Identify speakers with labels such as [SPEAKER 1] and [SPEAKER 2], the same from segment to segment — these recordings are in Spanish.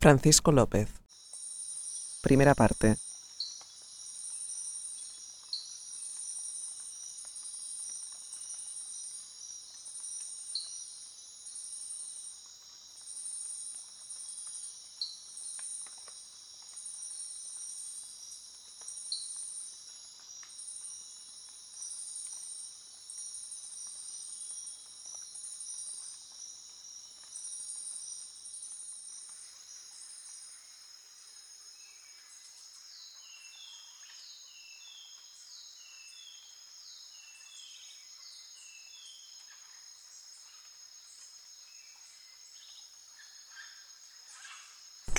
[SPEAKER 1] Francisco López. Primera parte.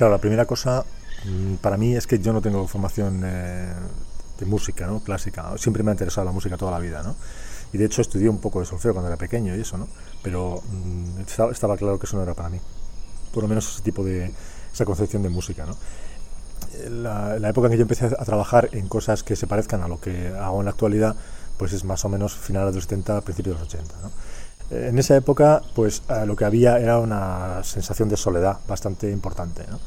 [SPEAKER 2] Claro, la primera cosa mm, para mí es que yo no tengo formación eh, de música, ¿no? Clásica. Siempre me ha interesado la música toda la vida, ¿no? Y de hecho estudié un poco de solfeo cuando era pequeño y eso, ¿no? Pero mm, estaba, estaba claro que eso no era para mí. Por lo menos ese tipo de, esa concepción de música, ¿no? La, la época en que yo empecé a trabajar en cosas que se parezcan a lo que hago en la actualidad, pues es más o menos finales de los 70, principios de los 80, ¿no? En esa época, pues eh, lo que había era una sensación de soledad bastante importante, ¿no?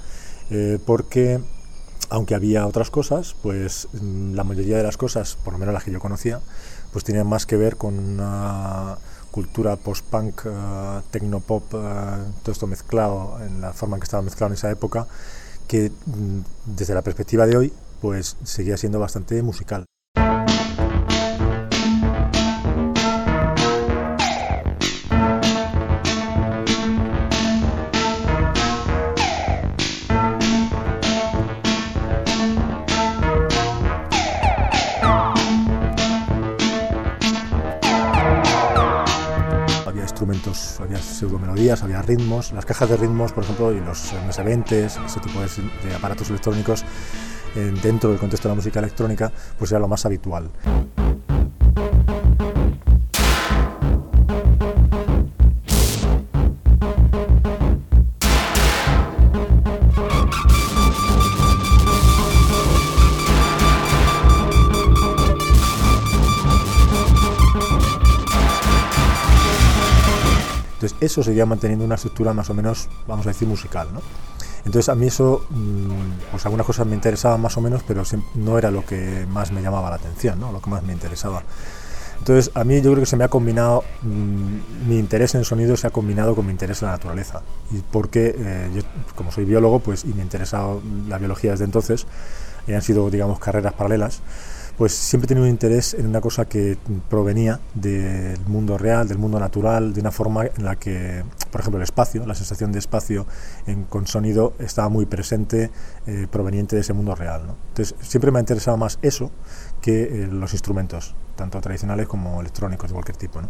[SPEAKER 2] Eh, porque aunque había otras cosas, pues mm, la mayoría de las cosas, por lo menos las que yo conocía, pues tenían más que ver con una cultura post-punk, uh, tecno-pop, uh, todo esto mezclado en la forma en que estaba mezclado en esa época, que mm, desde la perspectiva de hoy, pues seguía siendo bastante musical. Había pseudomelodías, había ritmos, las cajas de ritmos, por ejemplo, y los MS-20, ese tipo de, aparatos electrónicos eh, dentro del contexto de la música electrónica, pues era lo más habitual. Eso seguía manteniendo una estructura más o menos, vamos a decir, musical. ¿no? Entonces a mí eso, mm, pues algunas cosas me interesaban más o menos, pero no era lo que más me llamaba la atención, ¿no? lo que más me interesaba. Entonces a mí yo creo que se me ha combinado, mmm, mi interés en el sonido se ha combinado con mi interés en la naturaleza. Y porque eh, yo, como soy biólogo, pues y me ha interesado la biología desde entonces, y han sido, digamos, carreras paralelas, pues siempre he tenido un interés en una cosa que provenía del mundo real, del mundo natural, de una forma en la que, por ejemplo, el espacio, la sensación de espacio con sonido estaba muy presente, eh, proveniente de ese mundo real. ¿no? Entonces, siempre me ha interesado más eso que eh, los instrumentos, tanto tradicionales como electrónicos de cualquier tipo.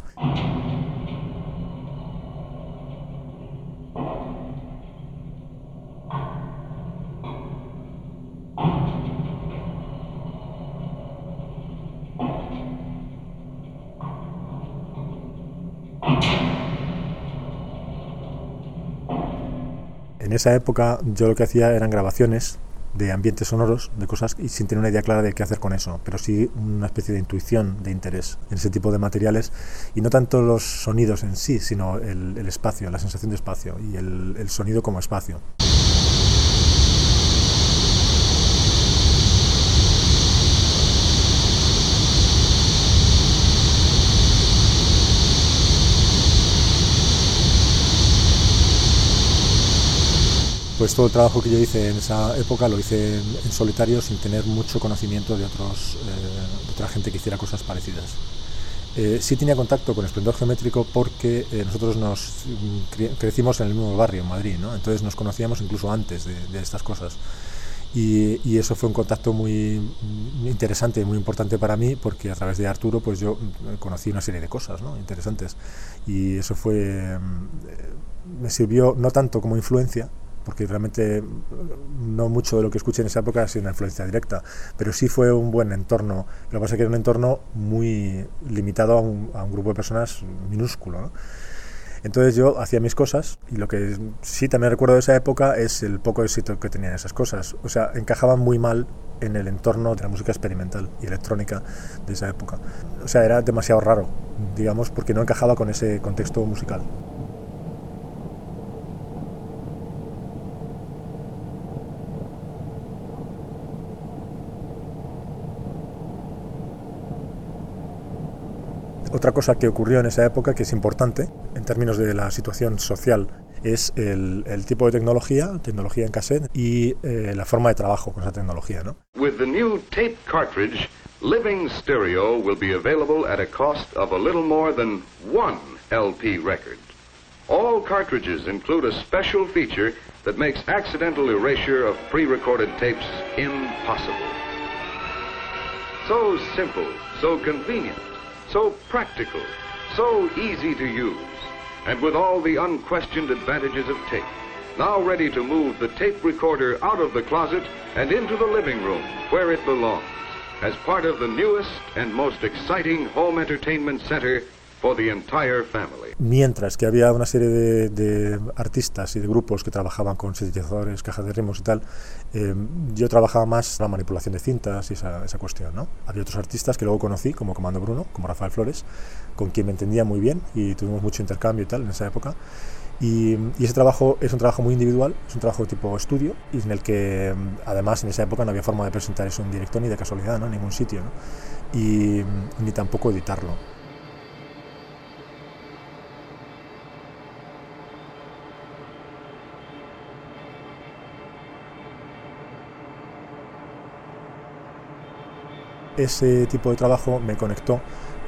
[SPEAKER 2] Esa época yo lo que hacía eran grabaciones de ambientes sonoros, de cosas, y sin tener una idea clara de qué hacer con eso, pero sí una especie de intuición, de interés en ese tipo de materiales, y no tanto los sonidos en sí, sino el, el espacio, la sensación de espacio y el, el sonido como espacio. Pues todo el trabajo que yo hice en esa época lo hice en, solitario sin tener mucho conocimiento de, otros, eh, de otra gente que hiciera cosas parecidas. Eh, sí tenía contacto con Esplendor Geométrico porque eh, nosotros nos cre crecimos en el mismo barrio, en Madrid, ¿no? entonces nos conocíamos incluso antes de, de estas cosas. Y, y, eso fue un contacto muy interesante y muy importante para mí porque a través de Arturo pues yo conocí una serie de cosas ¿no? interesantes y eso fue me sirvió no tanto como influencia porque realmente no mucho de lo que escuché en esa época ha sido una influencia directa, pero sí fue un buen entorno. Lo que pasa es que era un entorno muy limitado a un, a un grupo de personas minúsculo. ¿no? Entonces yo hacía mis cosas y lo que sí también recuerdo de esa época es el poco éxito que tenían esas cosas. O sea, encajaban muy mal en el entorno de la música experimental y electrónica de esa época. O sea, era demasiado raro, digamos, porque no encajaba con ese contexto musical. Otra cosa que ocurrió en esa época que es importante en términos de la situación social es el, el tipo de tecnología, tecnología en cassette y eh, la forma de trabajo con esa tecnología. ¿no?
[SPEAKER 3] With the new tape cartridge, Living Stereo will be available at a cost of a little more than one LP record. All cartridges include a special feature that makes accidental erasure of pre-recorded tapes impossible. So simple, so convenient, so practical, so easy to use, and with all the unquestioned advantages of tape. Now ready to move the tape recorder out of the closet and into the living room where it belongs as part of the newest and most exciting home entertainment center for the entire family.
[SPEAKER 2] Mientras que había una serie de, de, artistas y de grupos que trabajaban con sintetizadores, cajas de ritmos y tal, eh, yo trabajaba más la manipulación de cintas y esa, esa, cuestión. ¿no? Había otros artistas que luego conocí, como Comando Bruno, como Rafael Flores, con quien me entendía muy bien y tuvimos mucho intercambio y tal en esa época. Y, y, ese trabajo es un trabajo muy individual, es un trabajo tipo estudio, y en el que además en esa época no había forma de presentar eso en directo ni de casualidad, ¿no? en ningún sitio, ¿no? y ni tampoco editarlo. Ese tipo de trabajo me conectó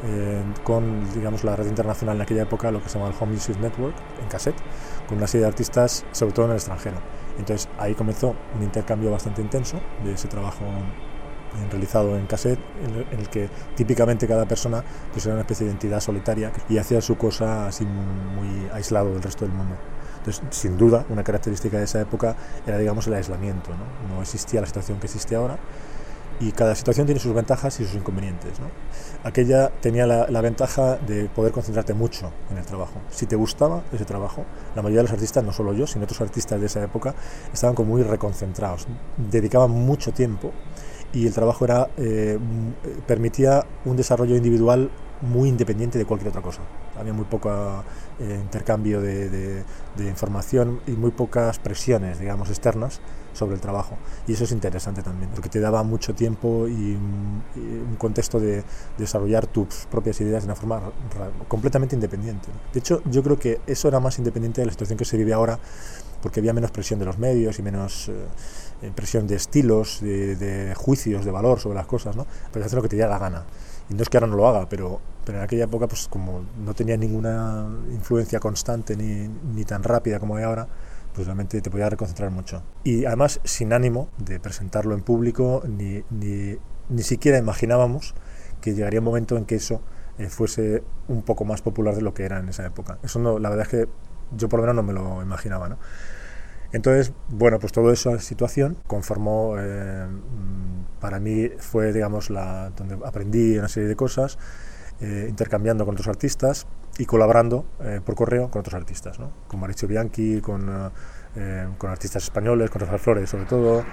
[SPEAKER 2] eh, con digamos, la red internacional en aquella época, lo que se llama el Home Music Network, en cassette, con una serie de artistas, sobre todo en el extranjero. Entonces ahí comenzó un intercambio bastante intenso de ese trabajo realizado en cassette, en el que típicamente cada persona pues era una especie de entidad solitaria y hacía su cosa así muy aislado del resto del mundo. Entonces, sin duda, una característica de esa época era, digamos, el aislamiento. No, no existía la situación que existe ahora y cada situación tiene sus ventajas y sus inconvenientes. ¿no? Aquella tenía la, la, ventaja de poder concentrarte mucho en el trabajo. Si te gustaba ese trabajo, la mayoría de los artistas, no solo yo, sino otros artistas de esa época, estaban como muy reconcentrados, dedicaban mucho tiempo y el trabajo era, eh, permitía un desarrollo individual muy independiente de cualquier otra cosa. Había muy poco eh, intercambio de, de, de, información y muy pocas presiones, digamos, externas sobre el trabajo. Y eso es interesante también, porque te daba mucho tiempo y, y un contexto de, de, desarrollar tus propias ideas de una forma completamente independiente. De hecho, yo creo que eso era más independiente de la situación que se vive ahora, porque había menos presión de los medios y menos... Eh, presión de estilos, de, de, juicios, de valor sobre las cosas, ¿no? Pero hacer lo que te dé la gana. Y no es que ahora no lo haga, pero, pero en aquella época, pues como no tenía ninguna influencia constante ni, ni tan rápida como hay ahora, pues realmente te podía reconcentrar mucho. Y además sin ánimo de presentarlo en público, ni, ni, ni siquiera imaginábamos que llegaría un momento en que eso eh, fuese un poco más popular de lo que era en esa época. Eso no, la verdad es que yo por lo menos no me lo imaginaba, ¿no? Entonces, bueno, pues toda esa situación conformó, eh, para mí fue, digamos, la, donde aprendí una serie de cosas, eh, intercambiando con otros artistas y colaborando eh, por correo con otros artistas, ¿no? con Mauricio Bianchi, con, eh, con artistas españoles, con Rafael Flores sobre todo.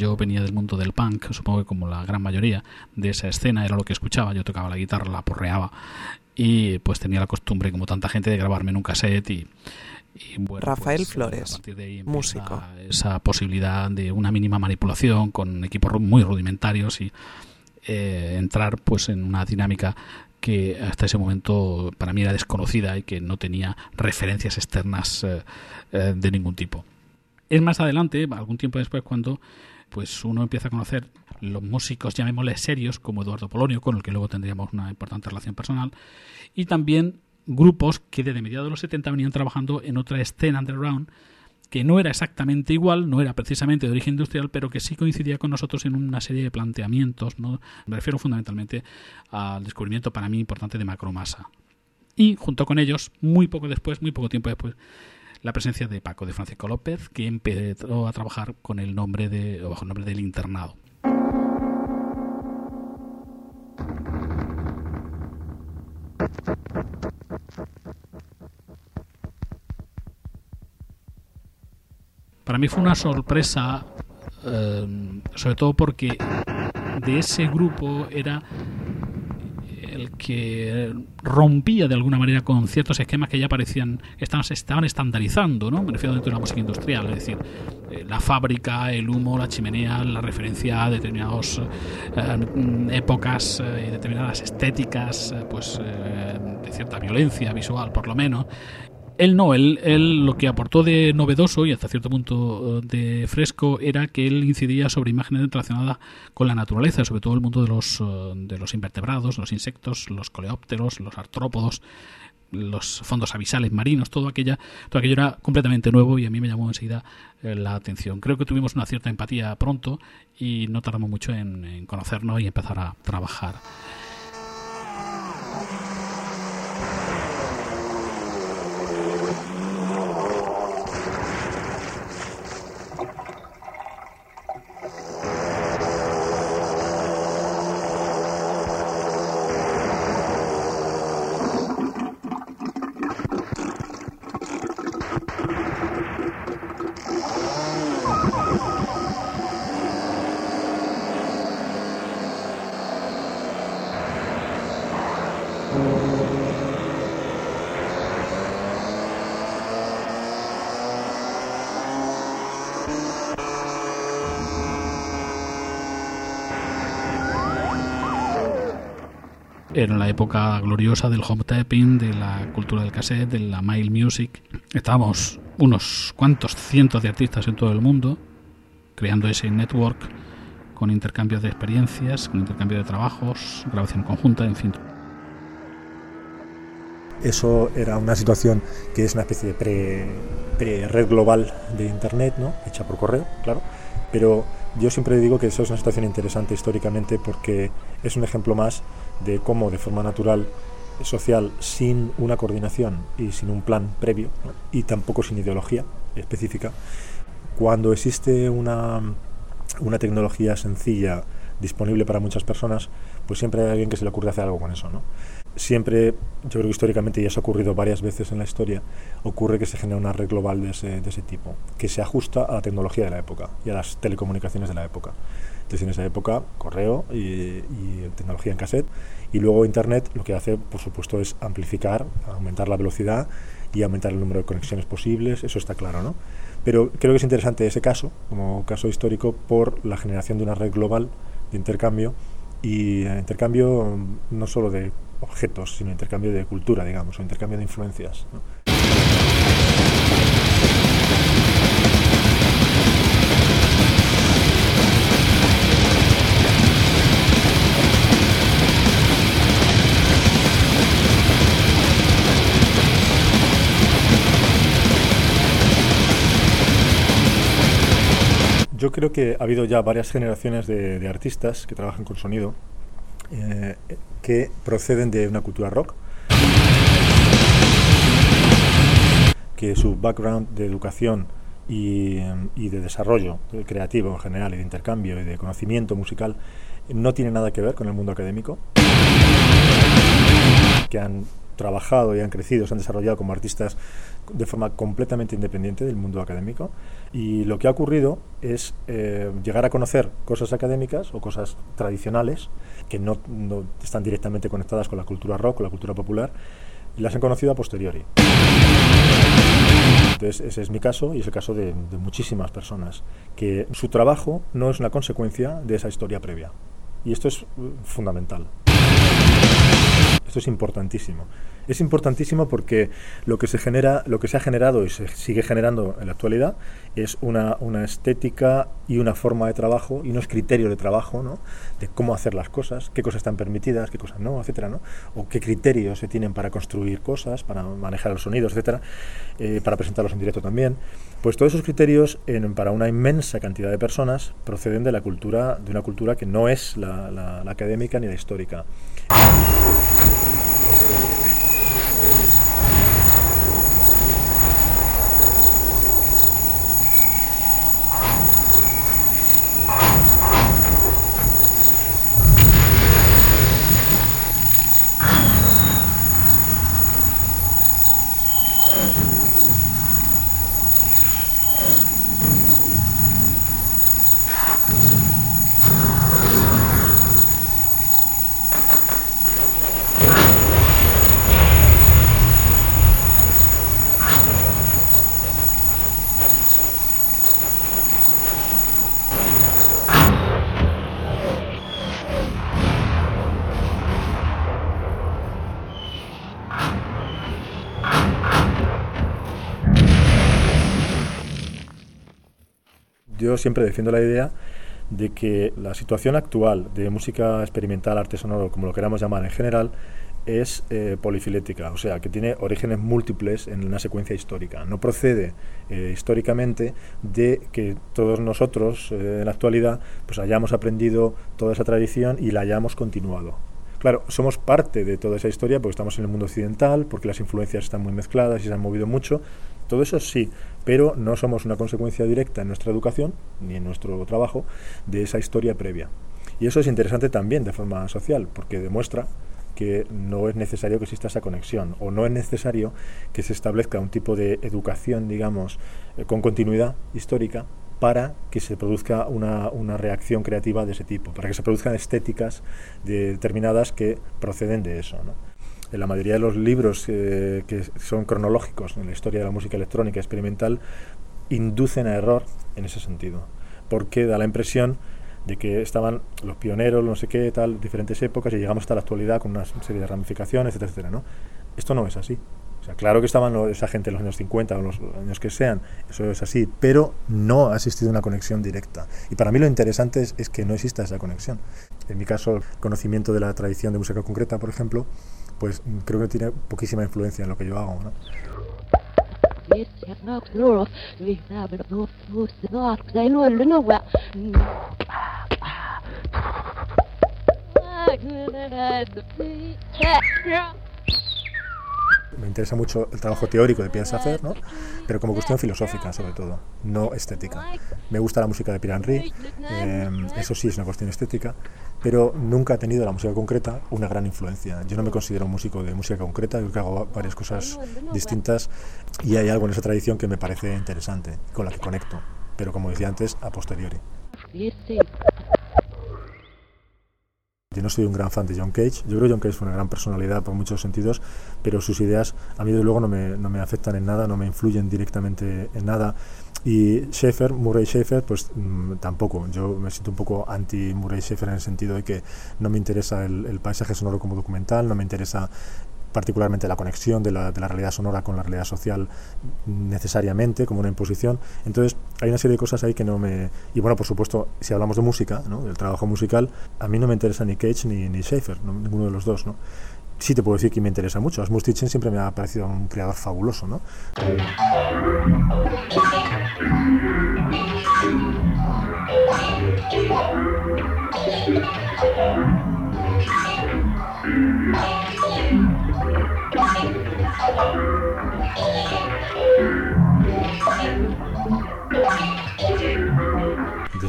[SPEAKER 4] yo venía del mundo del punk, supongo que como la gran mayoría de esa escena era lo que escuchaba, yo tocaba la guitarra, la porreaba y pues tenía la costumbre, como tanta gente, de grabarme en un cassette y, y bueno,
[SPEAKER 1] Rafael
[SPEAKER 4] pues,
[SPEAKER 1] Flores,
[SPEAKER 4] a partir de ahí
[SPEAKER 1] músico.
[SPEAKER 4] Esa posibilidad de una mínima manipulación con equipos muy rudimentarios y eh, entrar pues en una dinámica que hasta ese momento para mí era desconocida y que no tenía referencias externas eh, eh, de ningún tipo. Es más adelante, algún tiempo después, cuando pues uno empieza a conocer los músicos, llamémosle serios, como Eduardo Polonio, con el que luego tendríamos una importante relación personal, y también grupos que desde mediados de los 70 venían trabajando en otra escena underground que no era exactamente igual, no era precisamente de origen industrial, pero que sí coincidía con nosotros en una serie de planteamientos. ¿no? Me refiero fundamentalmente al descubrimiento para mí importante de Macromasa. Y junto con ellos, muy poco después, muy poco tiempo después, la presencia de Paco de Francisco López, que empezó a trabajar con el nombre de, bajo el nombre del internado. Para mí fue una sorpresa, eh, sobre todo porque de ese grupo era el que rompía de alguna manera con ciertos esquemas que ya parecían estaban, se estaban estandarizando, ¿no? Me refiero dentro de la música industrial, es decir, eh, la fábrica, el humo, la chimenea, la referencia a determinadas eh, épocas eh, y determinadas estéticas, pues de cierta violencia visual, por lo menos, él no, él, él, lo que aportó de novedoso y hasta cierto punto eh, de fresco era que él incidía sobre imágenes relacionadas con la naturaleza, sobre todo el mundo de los, eh, de los invertebrados, los insectos, los coleópteros, los artrópodos, los fondos abisales marinos, todo, aquella, todo aquello era completamente nuevo y a mí me llamó enseguida eh, la atención. Creo que tuvimos una cierta empatía pronto y no tardamos mucho en conocernos y empezar a trabajar. Era la época gloriosa del home tapping, de la cultura del cassette, de la mail music. Estábamos unos cuantos cientos de artistas en todo el mundo creando ese network con intercambios de experiencias, con intercambio de trabajos, grabación conjunta, en fin.
[SPEAKER 2] Eso era una situación que es una especie de pre-red global de Internet, ¿no? hecha por correo, claro, pero yo siempre digo que eso es una situación interesante históricamente porque es un ejemplo más de cómo de forma natural social sin una coordinación y sin un plan previo y tampoco sin ideología específica, cuando existe una, una tecnología sencilla disponible para muchas personas, pues siempre hay alguien que se le ocurre hacer algo con eso. ¿no? Siempre, yo creo que históricamente, y eso ha ocurrido varias veces en la historia, ocurre que se genera una red global de ese, de ese tipo, que se ajusta a la tecnología de la época y a las telecomunicaciones de la época. Entonces, en esa época, correo y, tecnología en cassette. Y luego Internet lo que hace, por supuesto, es amplificar, aumentar la velocidad y aumentar el número de conexiones posibles. Eso está claro, ¿no? Pero creo que es interesante ese caso, como caso histórico, por la generación de una red global de intercambio y eh, intercambio mm, no solo de objetos, sino intercambio de cultura, digamos, o intercambio de influencias. Yo creo que ha habido ya varias generaciones de, artistas que trabajan con sonido eh, que proceden de una cultura rock, que su background de educación y, y, de desarrollo creativo en general y de intercambio y de conocimiento musical no tiene nada que ver con el mundo académico, que han trabajado y han crecido, se han desarrollado como artistas de forma completamente independiente del mundo académico. Y lo que ha ocurrido es eh, llegar a conocer cosas académicas o cosas tradicionales que no, no, están directamente conectadas con la cultura rock, con la cultura popular, y las han conocido a posteriori. Entonces, ese es mi caso y es el caso de, muchísimas personas, que su trabajo no es una consecuencia de esa historia previa. Y esto es uh, fundamental. Esto es importantísimo. Es importantísimo porque lo que se genera, lo que se ha generado y se sigue generando en la actualidad es una, una estética y una forma de trabajo y unos criterios de trabajo, ¿no? De cómo hacer las cosas, qué cosas están permitidas, qué cosas no, etcétera, ¿no? O qué criterios se tienen para construir cosas, para manejar los sonidos, etcétera, eh, para presentarlos en directo también. Pues todos esos criterios para una inmensa cantidad de personas proceden de la cultura, de una cultura que no es la, la académica ni la histórica. Yo siempre defiendo la idea de que la situación actual de música experimental, arte sonoro, como lo queramos llamar en general, es eh, polifilética, o sea, que tiene orígenes múltiples en una secuencia histórica. No procede eh, históricamente de que todos nosotros eh, en la actualidad pues hayamos aprendido toda esa tradición y la hayamos continuado. Claro, somos parte de toda esa historia porque estamos en el mundo occidental, porque las influencias están muy mezcladas y se han movido mucho. Todo eso sí, pero no somos una consecuencia directa en nuestra educación ni en nuestro trabajo de esa historia previa. Y eso es interesante también de forma social, porque demuestra que no es necesario que exista esa conexión o no es necesario que se establezca un tipo de educación, digamos, eh, con continuidad histórica para que se produzca una, una, reacción creativa de ese tipo, para que se produzcan estéticas determinadas que proceden de eso. ¿no? En la mayoría de los libros eh, que son cronológicos en la historia de la música electrónica experimental inducen a error en ese sentido, porque da la impresión de que estaban los pioneros, no sé qué, tal, diferentes épocas y llegamos hasta la actualidad con una serie de ramificaciones, etcétera, etcétera, ¿no? Esto no es así. O sea, claro que estaban esa gente en los años 50 o los años que sean, eso es así, pero no ha existido una conexión directa. Y para mí lo interesante es, es que no exista esa conexión. En mi caso, el conocimiento de la tradición de música concreta, por ejemplo, pues creo que tiene poquísima influencia en lo que yo hago. ¿no? me interesa mucho el trabajo teórico de Pierre Safer, ¿no? pero como cuestión filosófica sobre todo, no estética. Me gusta la música de Pierre Henry, eh, eso sí es una cuestión estética, pero nunca ha tenido la música concreta una gran influencia. Yo no me considero un músico de música concreta, creo que hago varias cosas distintas y hay algo en esa tradición que me parece interesante, con la que conecto, pero como decía antes, a posteriori. No soy un gran fan de John Cage. Yo creo que John Cage fue una gran personalidad por muchos sentidos, pero sus ideas a mí de luego no me, no me afectan en nada, no me influyen directamente en nada. Y Schaeffer, Murray Schaeffer, pues mmm, tampoco. Yo me siento un poco anti Murray Schaeffer en el sentido de que no me interesa el, el paisaje sonoro como documental, no me interesa particularmente la conexión de la, de la, realidad sonora con la realidad social necesariamente como una imposición. Entonces hay una serie de cosas ahí que no me... Y bueno, por supuesto, si hablamos de música, ¿no? del trabajo musical, a mí no me interesa ni Cage ni, ni Schaefer, ¿no? ninguno de los dos. ¿no? Sí te puedo decir que me interesa mucho. Asmus Titchen siempre me ha parecido un creador fabuloso. ¿no?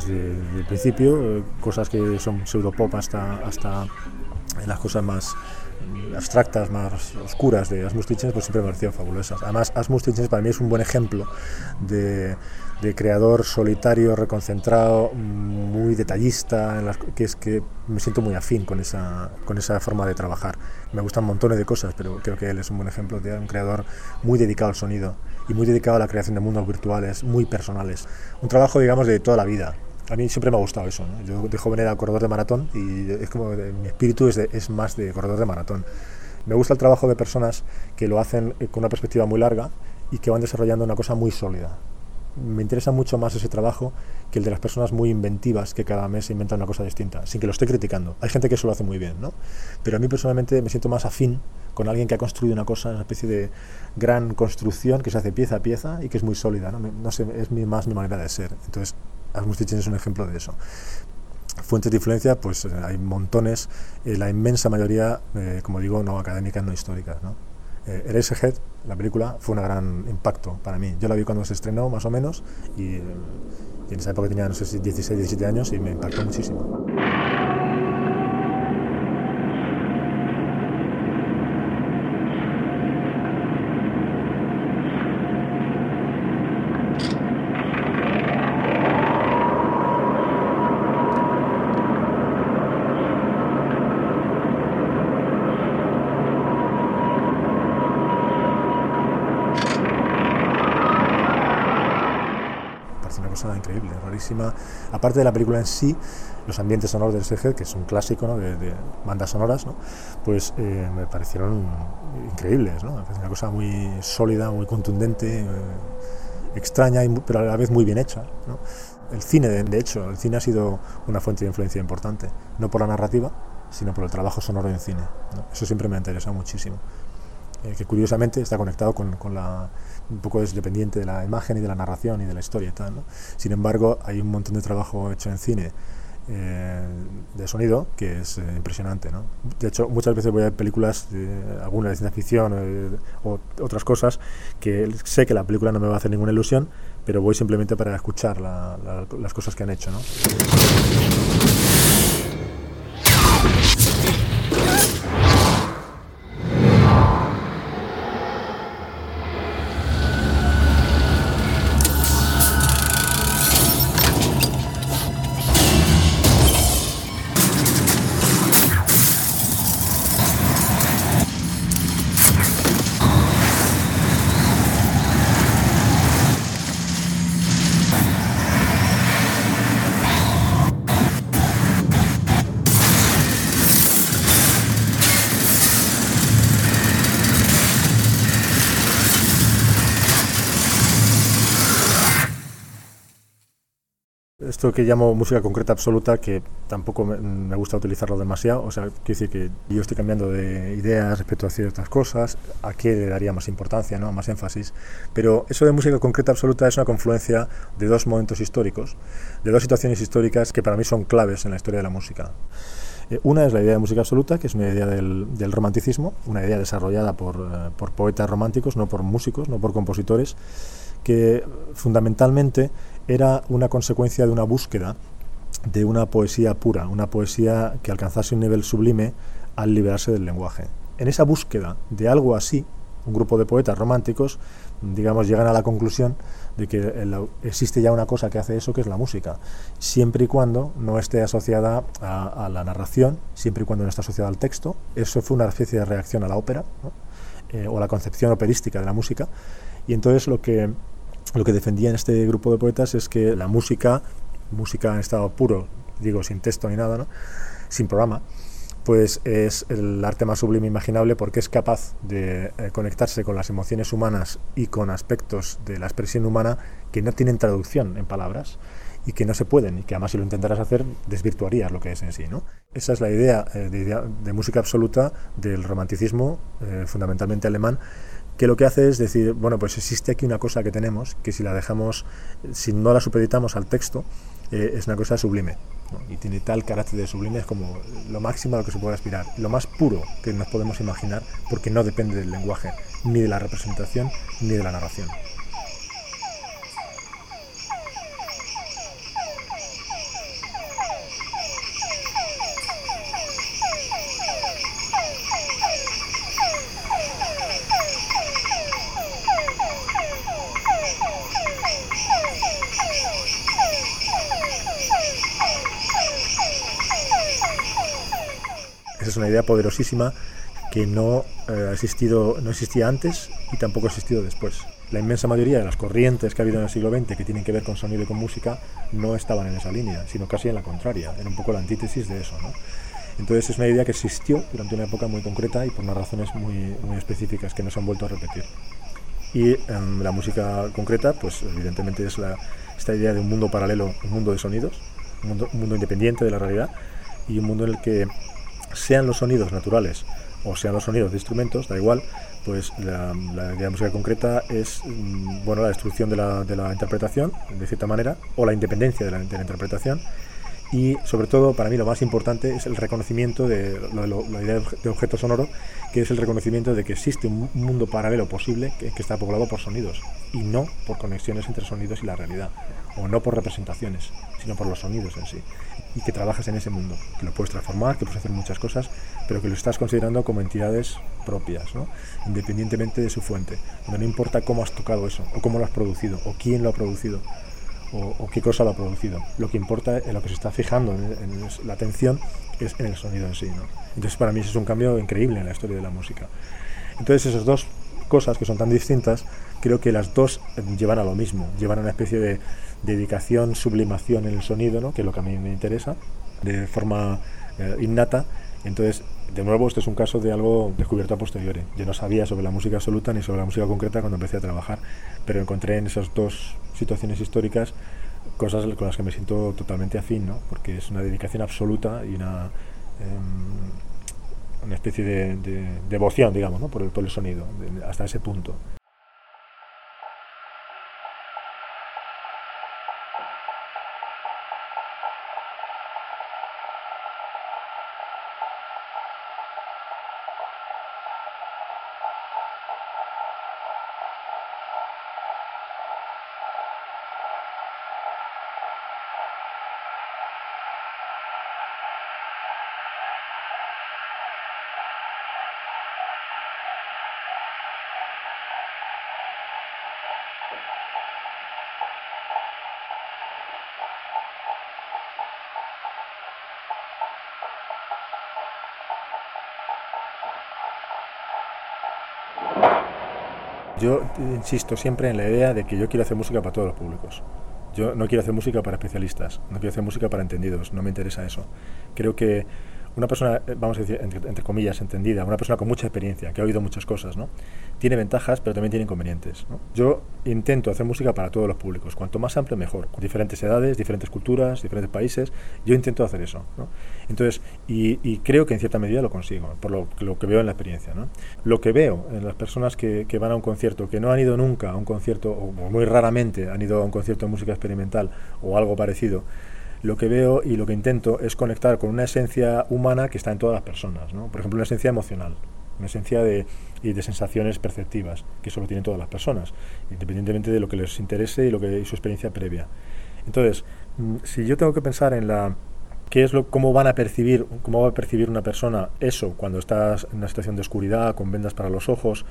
[SPEAKER 2] Desde el principio, cosas que son pseudopop hasta, hasta las cosas más abstractas, más oscuras de Asmus pues siempre me parecieron fabulosas. Además, Asmus para mí es un buen ejemplo de, de creador solitario, reconcentrado, muy detallista, en las, que es que me siento muy afín con esa, con esa forma de trabajar. Me gustan montones de cosas, pero creo que él es un buen ejemplo de un creador muy dedicado al sonido y muy dedicado a la creación de mundos virtuales, muy personales. Un trabajo, digamos, de toda la vida. A mí siempre me ha gustado eso. ¿no? Yo de joven era corredor de maratón y es como mi espíritu es, más de corredor de maratón. Me gusta el trabajo de personas que lo hacen con una perspectiva muy larga y que van desarrollando una cosa muy sólida. Me interesa mucho más ese trabajo que el de las personas muy inventivas que cada mes inventan una cosa distinta, sin que lo esté criticando. Hay gente que eso lo hace muy bien, ¿no? Pero a mí personalmente me siento más afín con alguien que ha construido una cosa, una especie de gran construcción que se hace pieza a pieza y que es muy sólida, ¿no? es más mi manera de ser. Entonces, Asmus Titchen es un ejemplo de eso. Fuentes de influencia, pues hay montones, eh, la inmensa mayoría, eh, como digo, no académicas, no históricas. ¿no? Eh, Eraserhead, la película, fue un gran impacto para mí. Yo la vi cuando se estrenó, más o menos, y, y en esa época tenía, no sé si 16, 17 años, y me impactó muchísimo. Aparte de la película en sí, los ambientes sonoros del SG, que es un clásico de, bandas sonoras, ¿no? pues eh, me parecieron increíbles. Una cosa muy sólida, muy contundente, eh, extraña, y, pero a la vez muy bien hecha. el cine, de hecho, el cine ha sido una fuente de influencia importante, no por la narrativa, sino por el trabajo sonoro en cine. Eso siempre me ha interesado muchísimo. Eh, que curiosamente está conectado con, con, la un poco es dependiente de la imagen y de la narración y de la historia y tal. ¿no? Sin embargo, hay un montón de trabajo hecho en cine eh, de sonido que es eh, impresionante. ¿no? De hecho, muchas veces voy a ver películas, de, alguna de ciencia ficción eh, o otras cosas, que sé que la película no me va a hacer ninguna ilusión, pero voy simplemente para escuchar la, la, las cosas que han hecho. ¿no? Esto que llamo música concreta absoluta, que tampoco me, gusta utilizarlo demasiado, o sea, quiero decir que yo estoy cambiando de ideas respecto a ciertas cosas, a qué le daría más importancia, ¿no? más énfasis, pero eso de música concreta absoluta es una confluencia de dos momentos históricos, de dos situaciones históricas que para mí son claves en la historia de la música. Eh, una es la idea de música absoluta, que es una idea del, del romanticismo, una idea desarrollada por, uh, por poetas románticos, no por músicos, no por compositores, que fundamentalmente era una consecuencia de una búsqueda de una poesía pura, una poesía que alcanzase un nivel sublime al liberarse del lenguaje. En esa búsqueda de algo así, un grupo de poetas románticos, digamos, llegan a la conclusión de que existe ya una cosa que hace eso, que es la música, siempre y cuando no esté asociada a, la narración, siempre y cuando no esté asociada al texto. Eso fue una especie de reacción a la ópera, eh, o la concepción operística de la música. Y entonces lo que lo que defendían este grupo de poetas es que la música, música en estado puro, digo sin texto ni nada, ¿no? sin programa, pues es el arte más sublime imaginable porque es capaz de eh, conectarse con las emociones humanas y con aspectos de la expresión humana que no tienen traducción en palabras y que no se pueden y que además si lo intentaras hacer desvirtuarías lo que es en sí. ¿no? Esa es la idea eh, de, de, música absoluta del romanticismo, eh, fundamentalmente alemán, que lo que hace es decir, bueno, pues existe aquí una cosa que tenemos, que si la dejamos, si no la supeditamos al texto, eh, es una cosa sublime. Y tiene tal carácter de sublime, es como lo máximo a lo que se puede aspirar, lo más puro que nos podemos imaginar, porque no depende del lenguaje, ni de la representación, ni de la narración. Poderosísima que no, eh, existido, no existía antes y tampoco ha existido después. La inmensa mayoría de las corrientes que ha habido en el siglo XX que tienen que ver con sonido y con música no estaban en esa línea, sino casi en la contraria, era un poco la antítesis de eso. Entonces es una idea que existió durante una época muy concreta y por unas razones muy, muy específicas que no se han vuelto a repetir. Y um, la música concreta, pues evidentemente es esta idea de un mundo paralelo, un mundo de sonidos, un mundo independiente de la realidad y un mundo en el que sean los sonidos naturales o sean los sonidos de instrumentos, da igual, pues la, la idea de música concreta es bueno la destrucción de la, la, interpretación, de cierta manera, o la independencia de la, la, interpretación. Y sobre todo, para mí lo más importante es el reconocimiento de la idea de objeto sonoro, que es el reconocimiento de que existe un mundo paralelo posible que está poblado por sonidos y no por conexiones entre sonidos y la realidad, o no por representaciones, sino por los sonidos en sí y que trabajas en ese mundo, que lo puedes transformar, que puedes hacer muchas cosas, pero que lo estás considerando como entidades propias, ¿no? independientemente de su fuente, donde no importa cómo has tocado eso, o cómo lo has producido, o quién lo ha producido, o, qué cosa lo ha producido. Lo que importa, en lo que se está fijando en, en la atención, es en el sonido en sí. ¿no? Entonces para mí eso es un cambio increíble en la historia de la música. Entonces esas dos cosas que son tan distintas, creo que las dos llevan a lo mismo, llevan a una especie de dedicación, sublimación en el sonido, ¿no? que es lo que a mí me interesa, de forma eh, innata. Entonces, de nuevo, este es un caso de algo descubierto a posteriori. Yo no sabía sobre la música absoluta ni sobre la música concreta cuando empecé a trabajar, pero encontré en esas dos situaciones históricas cosas con las que me siento totalmente afín, ¿no? porque es una dedicación absoluta y una, em, una especie de, devoción, digamos, ¿no? por, el, por el sonido, hasta ese punto. Yo insisto siempre en la idea de que yo quiero hacer música para todos los públicos. Yo no quiero hacer música para especialistas, no quiero hacer música para entendidos, no me interesa eso. Creo que una persona, eh, vamos a decir, entre, comillas, entendida, una persona con mucha experiencia, que ha oído muchas cosas, ¿no? Tiene ventajas, pero también tiene inconvenientes. Yo intento hacer música para todos los públicos, cuanto más amplio mejor, diferentes edades, diferentes culturas, diferentes países, yo intento hacer eso. Entonces, y, creo que en cierta medida lo consigo, por lo, que veo en la experiencia. ¿no? Lo que veo en las personas que, van a un concierto, que no han ido nunca a un concierto, o muy raramente han ido a un concierto de música experimental o algo parecido, lo que veo y lo que intento es conectar con una esencia humana que está en todas las personas. ¿no? Por ejemplo, una esencia emocional, una esencia de, de sensaciones perceptivas, que eso lo tienen todas las personas, independientemente de lo que les interese y lo que su experiencia previa. Entonces, mm, si yo tengo que pensar en la qué es lo cómo van a percibir cómo va a percibir una persona eso cuando estás en una situación de oscuridad con vendas para los ojos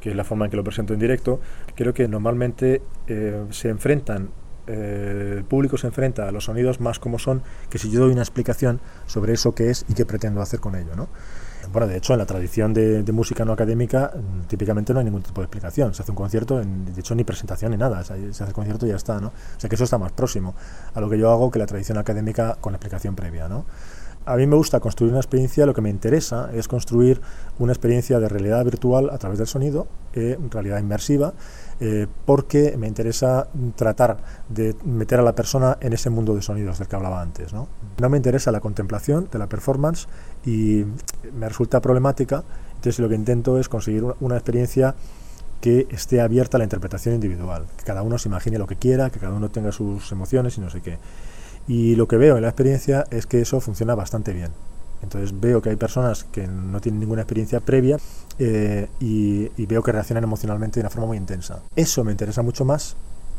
[SPEAKER 2] que es la forma en que lo presento en directo creo que normalmente eh, se enfrentan eh, el público se enfrenta a los sonidos más como son que si yo doy una explicación sobre eso que es y qué pretendo hacer con ello. ¿no? Bueno, de hecho, en la tradición de, música no académica, mm, típicamente no hay ningún tipo de explicación. Se hace un concierto, en, de hecho, ni presentación ni nada. Se hace el concierto y ya está, ¿no? O sea que eso está más próximo a lo que yo hago que la tradición académica con explicación previa, ¿no? A mí me gusta construir una experiencia, lo que me interesa es construir una experiencia de realidad virtual a través del sonido, eh, realidad inmersiva, eh, porque me interesa tratar de meter a la persona en ese mundo de sonidos del que hablaba antes. ¿no? no me interesa la contemplación de la performance y me resulta problemática, entonces lo que intento es conseguir una experiencia que esté abierta a la interpretación individual, que cada uno se imagine lo que quiera, que cada uno tenga sus emociones y no sé qué. Y lo que veo en la experiencia es que eso funciona bastante bien. Entonces veo que hay personas que no tienen ninguna experiencia previa eh, y, veo que reaccionan emocionalmente de una forma muy intensa. Eso me interesa mucho más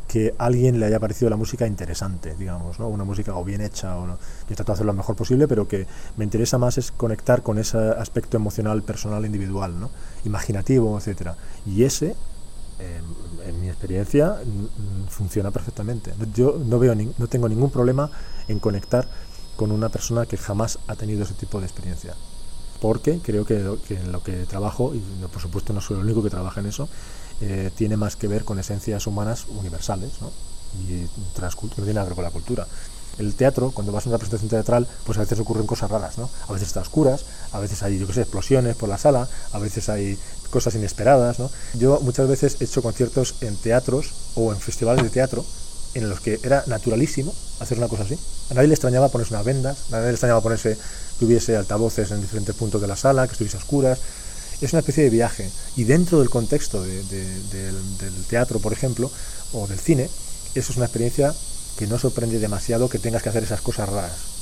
[SPEAKER 2] que a alguien le haya parecido la música interesante, digamos, ¿no? una música o bien hecha, o no. yo trato de hacerlo lo mejor posible, pero que me interesa más es conectar con ese aspecto emocional, personal, individual, ¿no? imaginativo, etcétera. Y ese, en mi experiencia, funciona perfectamente. Yo no veo, no tengo ningún problema en conectar con una persona que jamás ha tenido ese tipo de experiencia. Porque creo que, en lo que trabajo, y por supuesto no soy el único que trabaja en eso, eh, tiene más que ver con esencias humanas universales ¿no? y no tiene nada que ver con la cultura. El teatro, cuando vas a una presentación teatral, pues a veces ocurren cosas raras, ¿no? A veces está oscuras, a veces hay, yo qué sé, explosiones por la sala, a veces hay cosas inesperadas, ¿no? Yo muchas veces he hecho conciertos en teatros o en festivales de teatro en los que era naturalísimo hacer una cosa así. A nadie le extrañaba ponerse unas vendas, a nadie le extrañaba ponerse que hubiese altavoces en diferentes puntos de la sala, que estuviese a oscuras. Es una especie de viaje. Y dentro del contexto del, del teatro, por ejemplo, o del cine, eso es una experiencia que no sorprende demasiado que tengas que hacer esas cosas raras.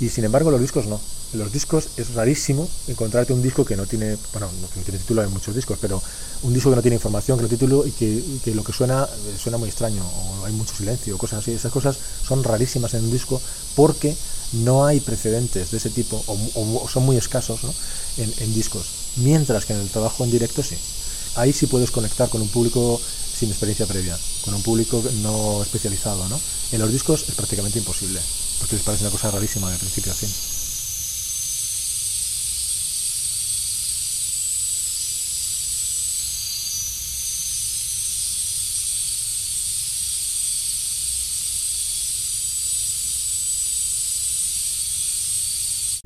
[SPEAKER 2] Y sin embargo los discos no. En los discos es rarísimo encontrarte un disco que no tiene, bueno, no tiene título en muchos discos, pero un disco que no tiene información, que no título y que, lo que suena eh, suena muy extraño, o hay mucho silencio, o cosas así. Esas cosas son rarísimas en un disco porque no hay precedentes de ese tipo, o, son muy escasos en, en discos. Mientras que en el trabajo en directo sí. Ahí sí puedes conectar con un público sin experiencia previa, con un público no especializado, ¿no? En los discos es prácticamente imposible, porque les parece una cosa rarísima de principio a fin.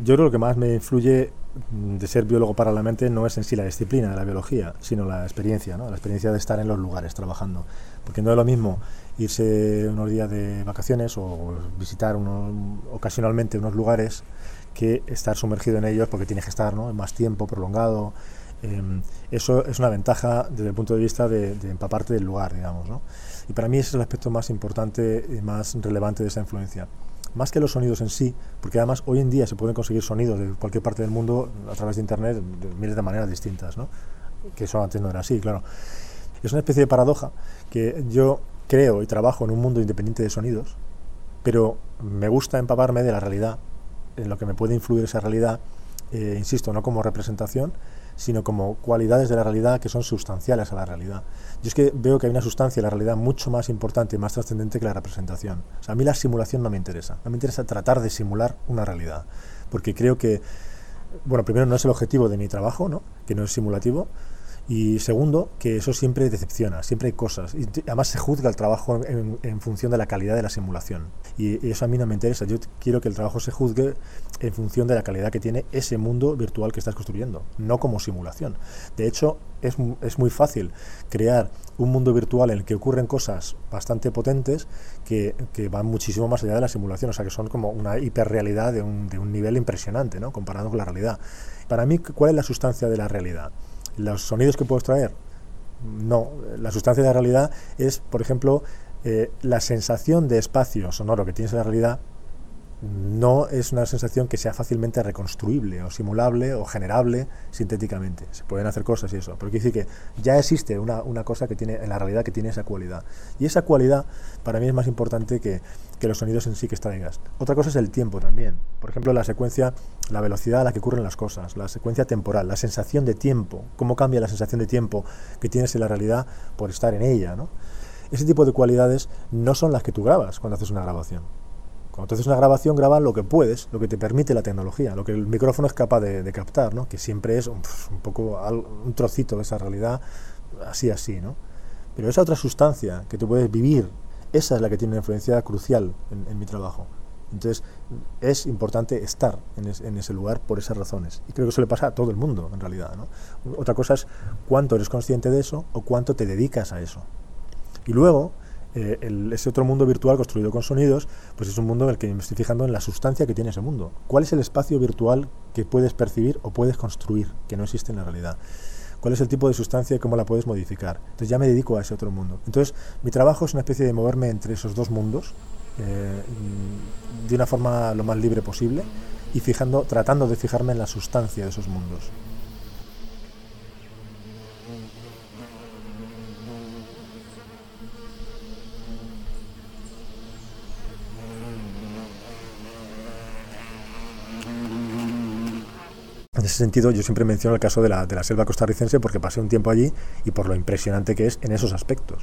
[SPEAKER 2] Yo creo que lo que más me influye de ser biólogo para la mente no es en sí la disciplina de la biología, sino la experiencia, ¿no? la experiencia de estar en los lugares trabajando. porque no es lo mismo irse unos días de vacaciones o visitar ocasionalmente unos lugares que estar sumergido en ellos porque tienes que estar más tiempo prolongado. Em, eso es una ventaja desde el punto de vista de, empaparte del lugar, digamos. ¿no? Y para mí ese es el aspecto más importante y más relevante de esa influencia. Más que los sonidos en sí, porque además hoy en día se pueden conseguir sonidos de cualquier parte del mundo a través de Internet de miles de maneras distintas, que eso antes no era así, claro. Es una especie de paradoja que yo creo y trabajo en un mundo independiente de sonidos, pero me gusta empaparme de la realidad, en lo que me puede influir esa realidad, eh, insisto, no como representación, sino como cualidades de la realidad que son sustanciales a la realidad. Yo es que veo que hay una sustancia en la realidad mucho más importante y más trascendente que la representación. O sea, a mí la simulación no me interesa, no me interesa tratar de simular una realidad, porque creo que, bueno, primero no es el objetivo de mi trabajo, ¿no? que no es simulativo, y segundo, que eso siempre decepciona, siempre hay cosas. Y además se juzga el trabajo en, función de la calidad de la simulación. Y, eso a mí no me interesa. Yo quiero que el trabajo se juzgue en función de la calidad que tiene ese mundo virtual que estás construyendo, no como simulación. De hecho, es, es muy fácil crear un mundo virtual en el que ocurren cosas bastante potentes que, que, van muchísimo más allá de la simulación, o sea que son como una hiperrealidad de un, de un nivel impresionante, ¿no? comparado con la realidad. Para mí, ¿cuál es la sustancia de la realidad? Los sonidos que puedo extraer. No, la sustancia de la realidad es, por ejemplo, eh, la sensación de espacio sonoro que tienes en la realidad no es una sensación que sea fácilmente reconstruible o simulable o generable sintéticamente. Se pueden hacer cosas y eso, pero quiere decir que ya existe una, una, cosa que tiene en la realidad que tiene esa cualidad. Y esa cualidad para mí es más importante que, que los sonidos en sí que extraigas. Otra cosa es el tiempo también. Por ejemplo, la secuencia, la velocidad a la que ocurren las cosas, la secuencia temporal, la sensación de tiempo, cómo cambia la sensación de tiempo que tienes en la realidad por estar en ella. ¿no? Ese tipo de cualidades no son las que tú grabas cuando haces una grabación cuando tú haces una grabación, graba lo que puedes, lo que te permite la tecnología, lo que el micrófono es capaz de, captar, ¿no? que siempre es un, poco un trocito de esa realidad, así, así. ¿no? Pero esa otra sustancia que tú puedes vivir, esa es la que tiene una influencia crucial en, mi trabajo. Entonces, es importante estar en, ese lugar por esas razones. Y creo que eso le pasa a todo el mundo, en realidad. ¿no? Otra cosa es cuánto eres consciente de eso o cuánto te dedicas a eso. Y luego, eh, ese otro mundo virtual construido con sonidos, pues es un mundo en el que me estoy fijando en la sustancia que tiene ese mundo. ¿Cuál es el espacio virtual que puedes percibir o puedes construir, que no existe en la realidad? ¿Cuál es el tipo de sustancia y cómo la puedes modificar? Entonces ya me dedico a ese otro mundo. Entonces mi trabajo es una especie de moverme entre esos dos mundos eh, de una forma lo más libre posible y tratando de fijarme en la sustancia de esos mundos. En ese sentido, yo siempre menciono el caso de la, de la, selva costarricense porque pasé un tiempo allí y por lo impresionante que es en esos aspectos.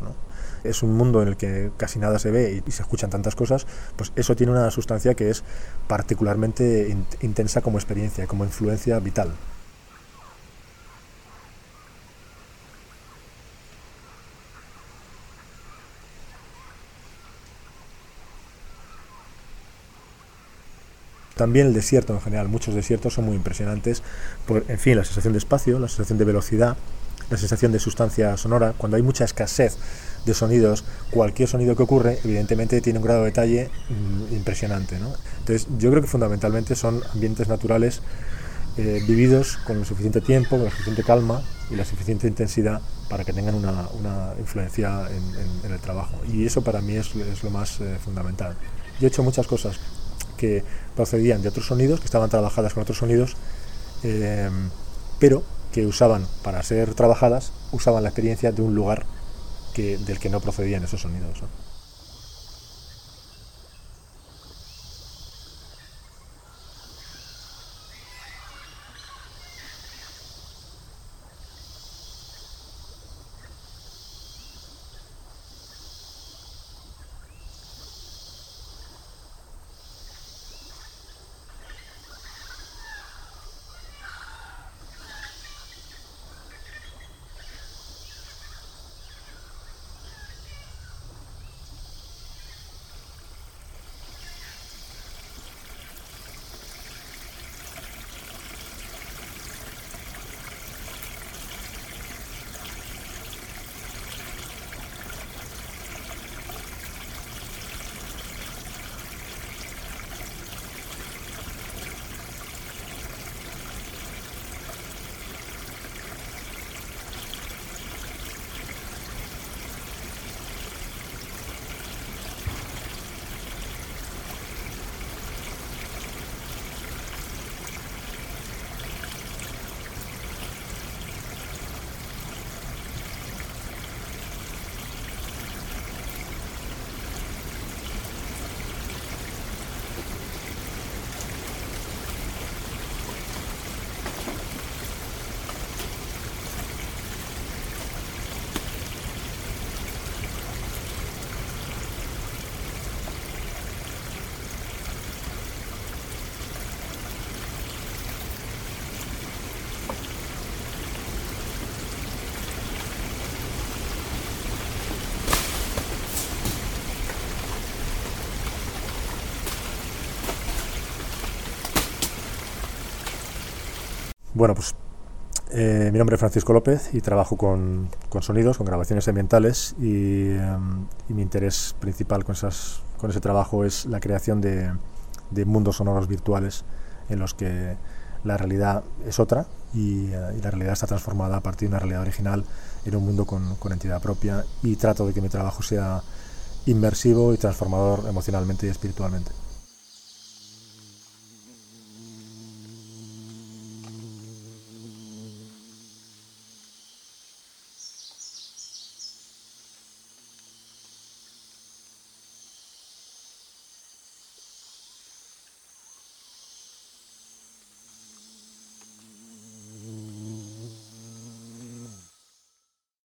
[SPEAKER 2] Es un mundo en el que casi nada se ve y, se escuchan tantas cosas, pues eso tiene una sustancia que es particularmente intensa como experiencia, como influencia vital. También el desierto en general, muchos desiertos son muy impresionantes por, en fin, la sensación de espacio, la sensación de velocidad, la sensación de sustancia sonora. Cuando hay mucha escasez de sonidos, cualquier sonido que ocurre, evidentemente tiene un grado de detalle mm, impresionante. ¿no? Entonces, yo creo que fundamentalmente son ambientes naturales eh, vividos con el suficiente tiempo, con la suficiente calma y la suficiente intensidad para que tengan una, una influencia en, el trabajo. Y eso para mí es, es lo más eh, fundamental. Yo he hecho muchas cosas que procedían de otros sonidos, que estaban trabajadas con otros sonidos, eh, pero que usaban, para ser trabajadas, usaban la experiencia de un lugar que, del que no procedían esos sonidos. Bueno, pues eh, mi nombre es Francisco López y trabajo con, con sonidos, con grabaciones ambientales y, em, y, mi interés principal con, esas, con ese trabajo es la creación de, de mundos sonoros virtuales en los que la realidad es otra y, uh, y, la realidad está transformada a partir de una realidad original en un mundo con, con entidad propia y trato de que mi trabajo sea inmersivo y transformador emocionalmente y espiritualmente.